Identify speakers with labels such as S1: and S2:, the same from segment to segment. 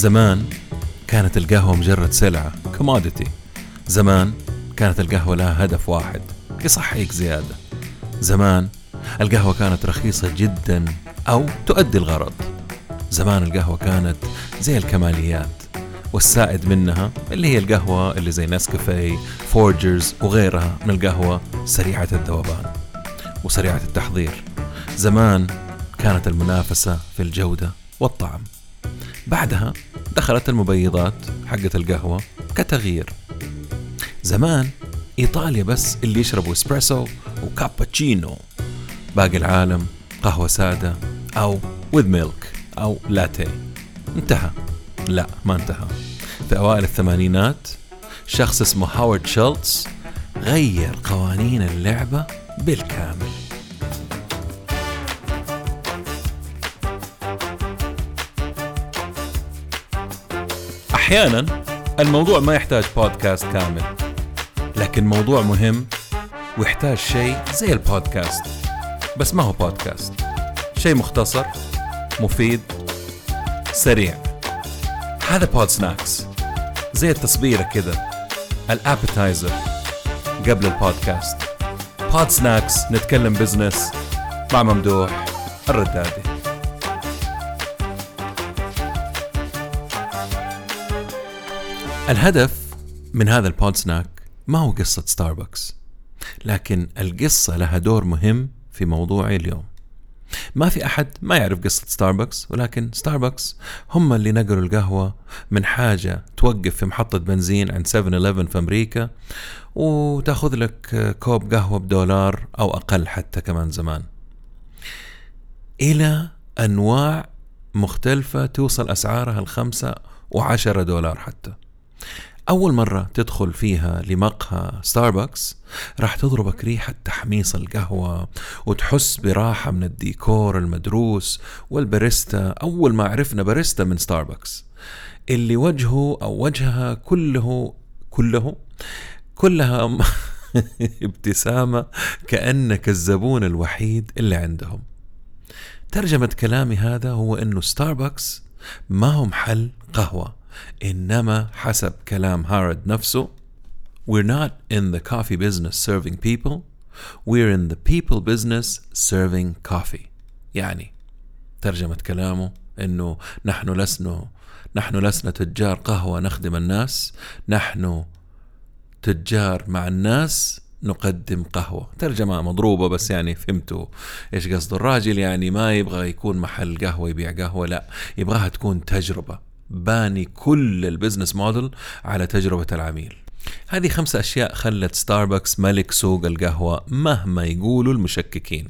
S1: زمان كانت القهوة مجرد سلعة commodity زمان كانت القهوة لها هدف واحد يصحيك زيادة. زمان القهوة كانت رخيصة جدا أو تؤدي الغرض. زمان القهوة كانت زي الكماليات والسائد منها اللي هي القهوة اللي زي نسكافيه فولجرز وغيرها من القهوة سريعة الذوبان وسريعة التحضير. زمان كانت المنافسة في الجودة والطعم. بعدها دخلت المبيضات حقت القهوة كتغيير. زمان إيطاليا بس اللي يشربوا إسبريسو وكابتشينو. باقي العالم قهوة سادة أو with milk أو لاتيه انتهى. لا ما انتهى. في أوائل الثمانينات شخص اسمه هاورد شولتز غير قوانين اللعبة بالكامل. أحيانا الموضوع ما يحتاج بودكاست كامل لكن موضوع مهم ويحتاج شيء زي البودكاست. بس ما هو بودكاست شيء مختصر مفيد سريع. هذا بود سناكس زي التصبيرة كذا ال appetizer قبل البودكاست. Pod Snacks نتكلم business مع ممدوح الردادي. الهدف من هذا ال pod snack ما هو قصة ستاربكس لكن القصة لها دور مهم في موضوعي اليوم. ما في أحد ما يعرف قصة ستاربكس ولكن ستاربكس هم اللي نقلوا القهوة من حاجة توقف في محطة بنزين عند 7-Eleven في أمريكا وتاخذ لك كوب قهوة بدولار أو أقل حتى كمان زمان. إلى أنواع مختلفة توصل أسعارها الخمسة وعشرة دولار حتى. أول مرة تدخل فيها لمقهى ستاربكس راح تضربك ريحة تحميص القهوة وتحس براحة من الديكور المدروس والباريستا. أول ما عرفنا باريستا من ستاربكس اللي وجهه أو وجهها كله كله كلها ابتسامة كأنك الزبون الوحيد اللي عندهم. ترجمة كلامي هذا هو أنه ستاربكس ما هو محل قهوة. إنما حسب كلام هاورد نفسه We're not in the coffee business serving people We're in the people business serving coffee. يعني ترجمة كلامه إنه نحن لسنا نحن لسنا تجار قهوة نخدم الناس نحن تجار مع الناس نقدم قهوة. ترجمة مضروبة بس يعني فهمتوا إيش قصد الراجل يعني ما يبغى يكون محل قهوة يبيع قهوة لا يبغاها تكون تجربة. باني كل البزنس موديل على تجربة العميل. هذه خمسة أشياء خلت ستاربكس ملك سوق القهوة مهما يقولوا المشككين.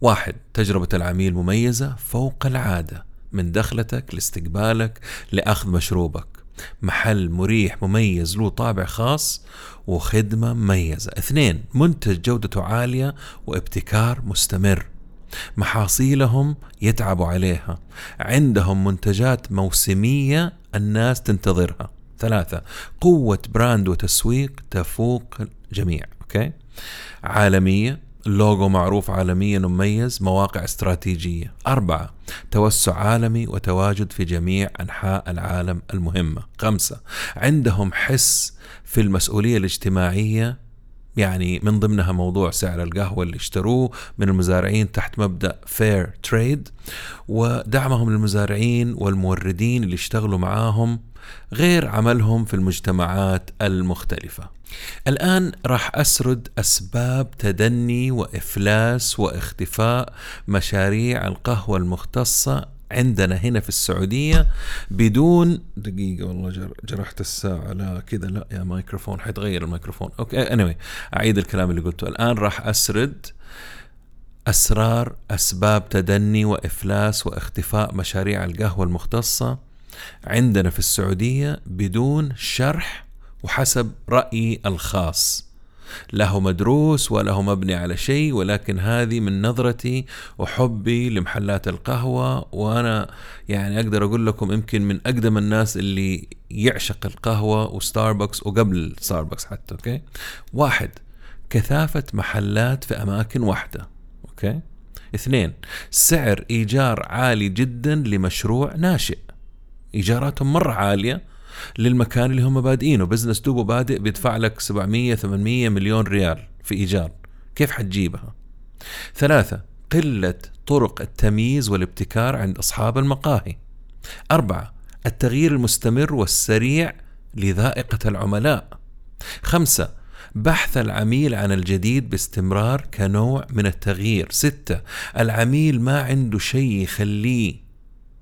S1: واحد تجربة العميل مميزة فوق العادة من دخلتك لاستقبالك لأخذ مشروبك. محل مريح مميز له طابع خاص وخدمة مميزة. اثنين منتج جودته عالية وابتكار مستمر. محاصيلهم يتعبوا عليها. عندهم منتجات موسمية الناس تنتظرها. ثلاثة قوة brand وتسويق تفوق الجميع okay؟ عالمية اللوجو معروف عالميا ومميز مواقع استراتيجية. أربعة توسع عالمي وتواجد في جميع أنحاء العالم المهمة. خمسة عندهم حس في المسؤولية الاجتماعية يعني من ضمنها موضوع سعر القهوة اللي اشتروه من المزارعين تحت مبدأ fair trade ودعمهم للمزارعين والموردين اللي اشتغلوا معاهم غير عملهم في المجتمعات المختلفة. الآن راح أسرد أسباب تدني وإفلاس واختفاء مشاريع القهوة المختصة عندنا هنا في السعودية بدون دقيقة والله جرحت الساعة لا كذا لا يا مايكروفون حيتغير الميكروفون. okay anyway أعيد الكلام اللي قلته. الآن راح أسرد أسرار أسباب تدني وإفلاس واختفاء مشاريع القهوة المختصة عندنا في السعودية بدون شرح وحسب رأيي الخاص. لا هو مدروس ولا هو مبني على شيء ولكن هذه من نظرتي وحبي لمحلات القهوة وأنا يعني أقدر أقول لكم يمكن من أقدم الناس اللي يعشق القهوة وستاربكس وقبل ستاربكس حتى okay؟ واحد كثافة محلات في أماكن واحدة okay؟ اثنين سعر إيجار عالي جدا لمشروع ناشئ إيجاراتهم مرة عالية للمكان اللي هم بادئينه. business دوبه بادئ بيدفع لك 700 800 مليون ريال في إيجار. كيف حتجيبها؟ ثلاثة قلة طرق التمييز والابتكار عند أصحاب المقاهي. أربعة التغيير المستمر والسريع لذائقة العملاء. خمسة بحث العميل عن الجديد باستمرار كنوع من التغيير. ستة العميل ما عنده شيء يخليه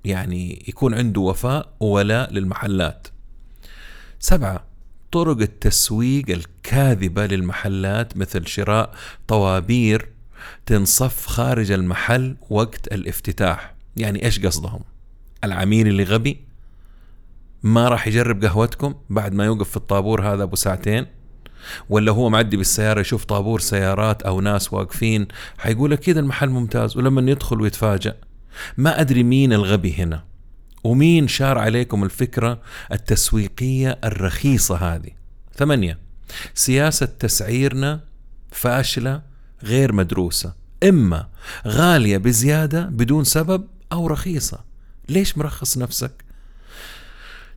S1: يعني يكون عنده وفاء وولاء للمحلات. سبعة. طرق التسويق الكاذبة للمحلات مثل شراء طوابير تنصف خارج المحل وقت الافتتاح. يعني إيش قصدهم؟ العميل اللي غبي ما راح يجرب قهوتكم بعد ما يوقف في الطابور هذا أبو ساعتين؟ ولا هو معدي بالسيارة يشوف طابور سيارات أو ناس واقفين؟ حيقول أكيد المحل ممتاز ولما يدخل ويتفاجأ ما أدري مين الغبي هنا. ومين شار عليكم الفكرة التسويقية الرخيصة هذه؟ ثمانية. سياسة تسعيرنا فاشلة غير مدروسة. إما غالية بزيادة بدون سبب أو رخيصة. ليش مرخص نفسك؟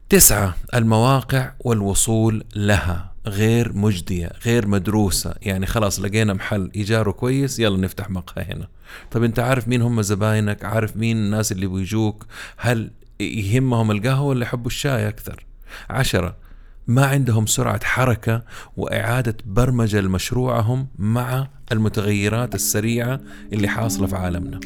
S1: تسعة المواقع والوصول لها غير مجدية غير مدروسة. يعني خلاص لقينا محل إيجاره كويس يلا نفتح مقهى هنا. طب أنت عارف مين هم زباينك؟ عارف مين الناس اللي بيجوك؟ هل يهمهم القهوة ولا يحبوا الشاي أكثر. عشرة ما عندهم سرعة حركة وإعادة برمجة لمشروعهم مع المتغيرات السريعة اللي حاصلة في عالمنا.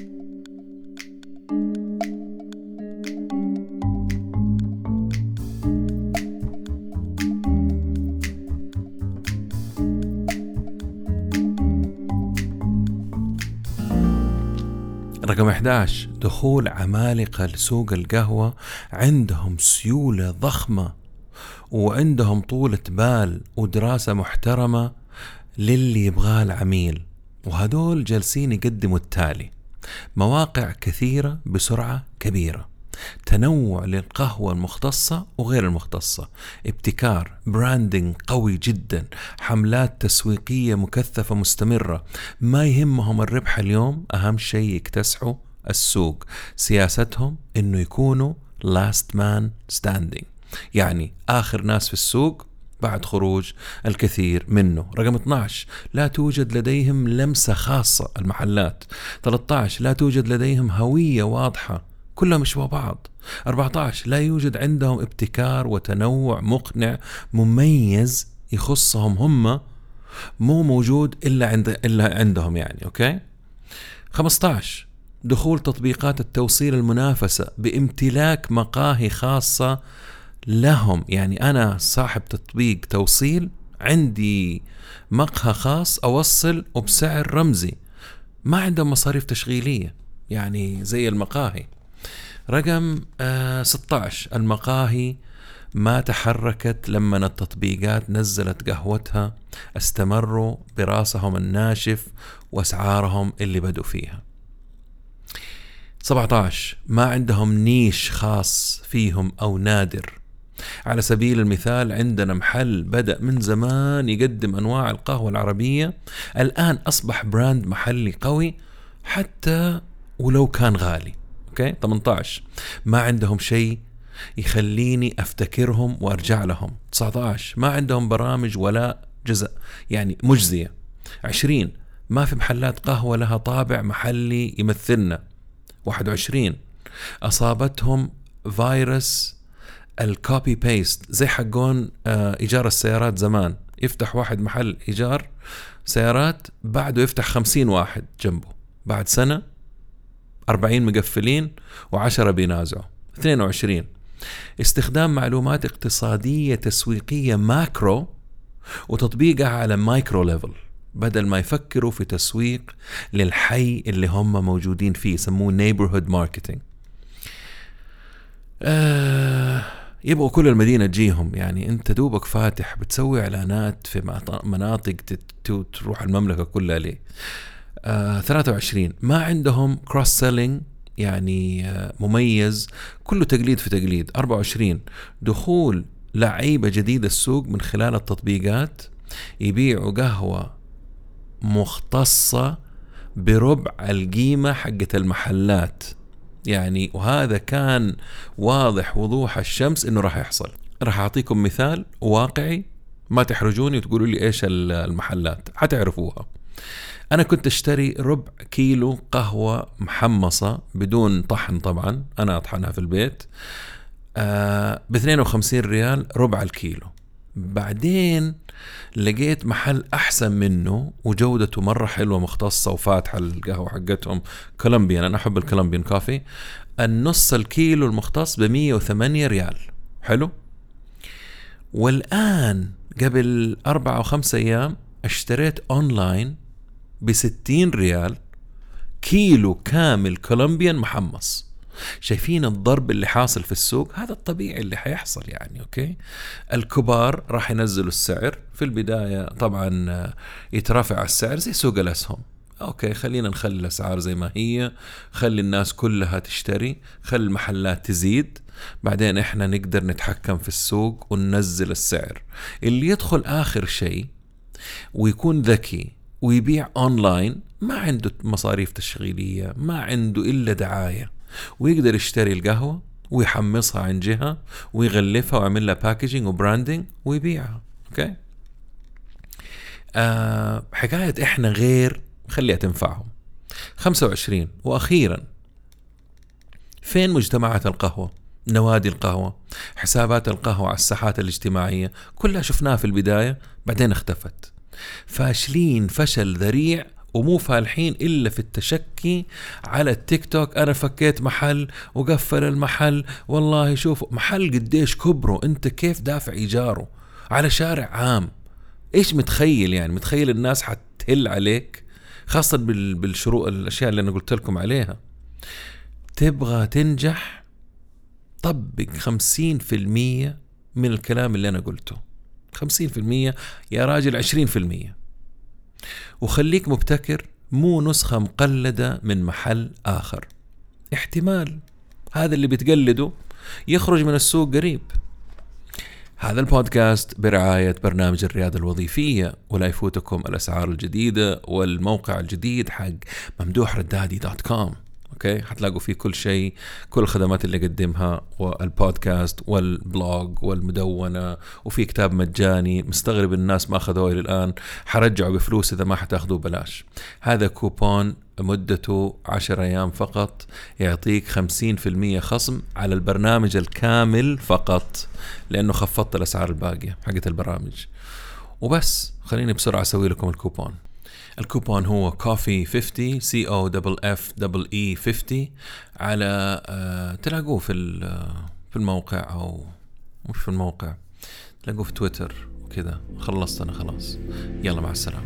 S1: رقم 11 دخول عمالقة لسوق القهوة عندهم سيولة ضخمة وعندهم طولة بال ودراسة محترمة للي يبغاه العميل. وهدول جالسين يقدموا التالي مواقع كثيرة بسرعة كبيرة. تنوع للقهوة المختصة وغير المختصة. ابتكار براندنج قوي جدا. حملات تسويقية مكثفة مستمرة. ما يهمهم الربح اليوم أهم شيء يكتسحوا السوق. سياستهم إنه يكونوا last man standing. يعني آخر ناس في السوق بعد خروج الكثير منه. رقم 12 لا توجد لديهم لمسة خاصة المحلات. 13 لا توجد لديهم هوية واضحة. كلهم يشبهوا بعض. 14 لا يوجد عندهم ابتكار وتنوع مقنع مميز يخصهم هم مو موجود إلا عند إلا عندهم يعني أوكي؟ 15 دخول تطبيقات التوصيل المنافسة بامتلاك مقاهي خاصة لهم. يعني أنا صاحب تطبيق توصيل عندي مقهى خاص أوصل وبسعر رمزي. ما عندهم مصاريف تشغيلية يعني زي المقاهي. رقم آه 16 المقاهي ما تحركت لما التطبيقات نزلت قهوتها استمروا براسهم الناشف وأسعارهم اللي بدوا فيها. 17 ما عندهم niche خاص فيهم أو نادر. على سبيل المثال عندنا محل بدأ من زمان يقدم أنواع القهوة العربية. الآن أصبح brand محلي قوي حتى ولو كان غالي. okay؟ 18 ما عندهم شيء يخليني أفتكرهم وأرجع لهم. 19 ما عندهم برامج ولاء جزء يعني مجزية. 20 ما في محلات قهوة لها طابع محلي يمثلنا. 21 أصابتهم فيروس ال copy paste زي حقون آه، إيجار السيارات زمان. يفتح واحد محل إيجار سيارات بعده يفتح خمسين واحد جنبه. بعد سنة 40 مقفلين و10 بينازعوا. 22 استخدام معلومات اقتصادية تسويقية macro وتطبيقها على micro level بدل ما يفكروا في تسويق للحي اللي هم موجودين فيه يسموه marketing. آه يبغوا كل المدينة تجيهم. يعني أنت دوبك فاتح بتسوي إعلانات في مناطق تروح المملكة كلها ليه؟ 23 آه، ما عندهم cross selling يعني آه مميز. كله تقليد في تقليد. 24 دخول لعيبة جديدة السوق من خلال التطبيقات. يبيعوا قهوة مختصة بربع القيمة حقت المحلات. يعني وهذا كان واضح وضوح الشمس إنه راح يحصل. راح أعطيكم مثال واقعي. ما تحرجوني وتقولوا لي إيش المحلات. حتعرفوها. أنا كنت أشتري ربع كيلو قهوة محمصة بدون طحن طبعا أنا أطحنها في البيت آه ب 52 ريال ربع الكيلو. بعدين لقيت محل أحسن منه وجودته مرة حلوة مختصة وفاتحة القهوة حقتهم Colombian أنا أحب ال Colombian coffee النص الكيلو المختص ب 108 ريال. حلو؟ والآن قبل أربعة أو خمسة أيام اشتريت أونلاين بستين ريال كيلو كامل Colombian محمص. شايفين الضرب اللي حاصل في السوق؟ هذا الطبيعي اللي حيحصل يعني okay؟ الكبار راح ينزلوا السعر. في البداية طبعا يترافع السعر زي سوق الأسهم. okay خلينا نخلي الأسعار زي ما هي. خلي الناس كلها تشتري. خلي المحلات تزيد. بعدين إحنا نقدر نتحكم في السوق وننزل السعر. اللي يدخل آخر شيء ويكون ذكي ويبيع أونلاين ما عنده مصاريف تشغيلية ما عنده إلا دعاية. ويقدر يشتري القهوة ويحمصها عن جهة ويغلفها ويعمل لها packaging و branding ويبيعها. okay؟ آه حكاية إحنا غير خليها تنفعهم. 25 وأخيرا فين مجتمعات القهوة؟ نوادي القهوة حسابات القهوة على الساحات الاجتماعية كلها شفناها في البداية بعدين اختفت. فاشلين فشل ذريع ومو فالحين إلا في التشكي على التيك توك أنا فكيت محل وقفل المحل والله شوف محل قديش كبره أنت كيف دافع إيجاره؟ على شارع عام. إيش متخيل يعني؟ متخيل الناس حتهل عليك؟ خاصة بالشروط الأشياء اللي أنا قلت لكم عليها. تبغى تنجح؟ طبق خمسين في المية من الكلام اللي أنا قلته. خمسين في المية يا راجل عشرين في المية. وخليك مبتكر مو نسخة مقلدة من محل آخر. احتمال. هذا اللي بتقلده يخرج من السوق قريب. هذا البودكاست برعاية برنامج الريادة الوظيفية ولا يفوتكم الأسعار الجديدة والموقع الجديد حق ممدوح ردادي dot com. okay؟ حتلاقوا فيه كل شيء كل الخدمات اللي قدمها والبودكاست وال blog والمدونة وفي كتاب مجاني مستغرب الناس ما أخذوه إلى الآن حرجعه بفلوس إذا ما حتاخذوه بلاش هذا كوبون مدته 10 أيام فقط يعطيك 50% خصم على البرنامج الكامل فقط لأنه خفضت الأسعار الباقية حقت البرامج. وبس خليني بسرعة أسوي لكم الكوبون. الكوبون هو coffee 50 C O double F double E 50 على آه تلاقوه في في الموقع أو مش في الموقع تلاقوه في تويتر وكذا. خلصت أنا خلاص. يلا مع السلامة.